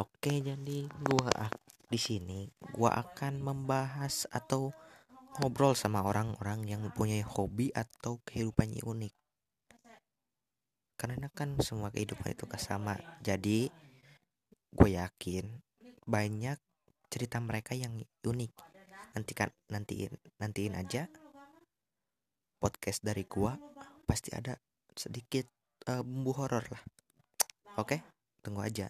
Oke, jadi gua di sini gua akan membahas atau ngobrol sama orang-orang yang punya hobi atau kehidupannya unik. Karena kan semua kehidupan itu kan sama. Jadi gue yakin banyak cerita mereka yang unik. Nantikan nantiin nantiin aja podcast dari gua pasti ada sedikit uh, bumbu horor lah. Oke, tunggu aja.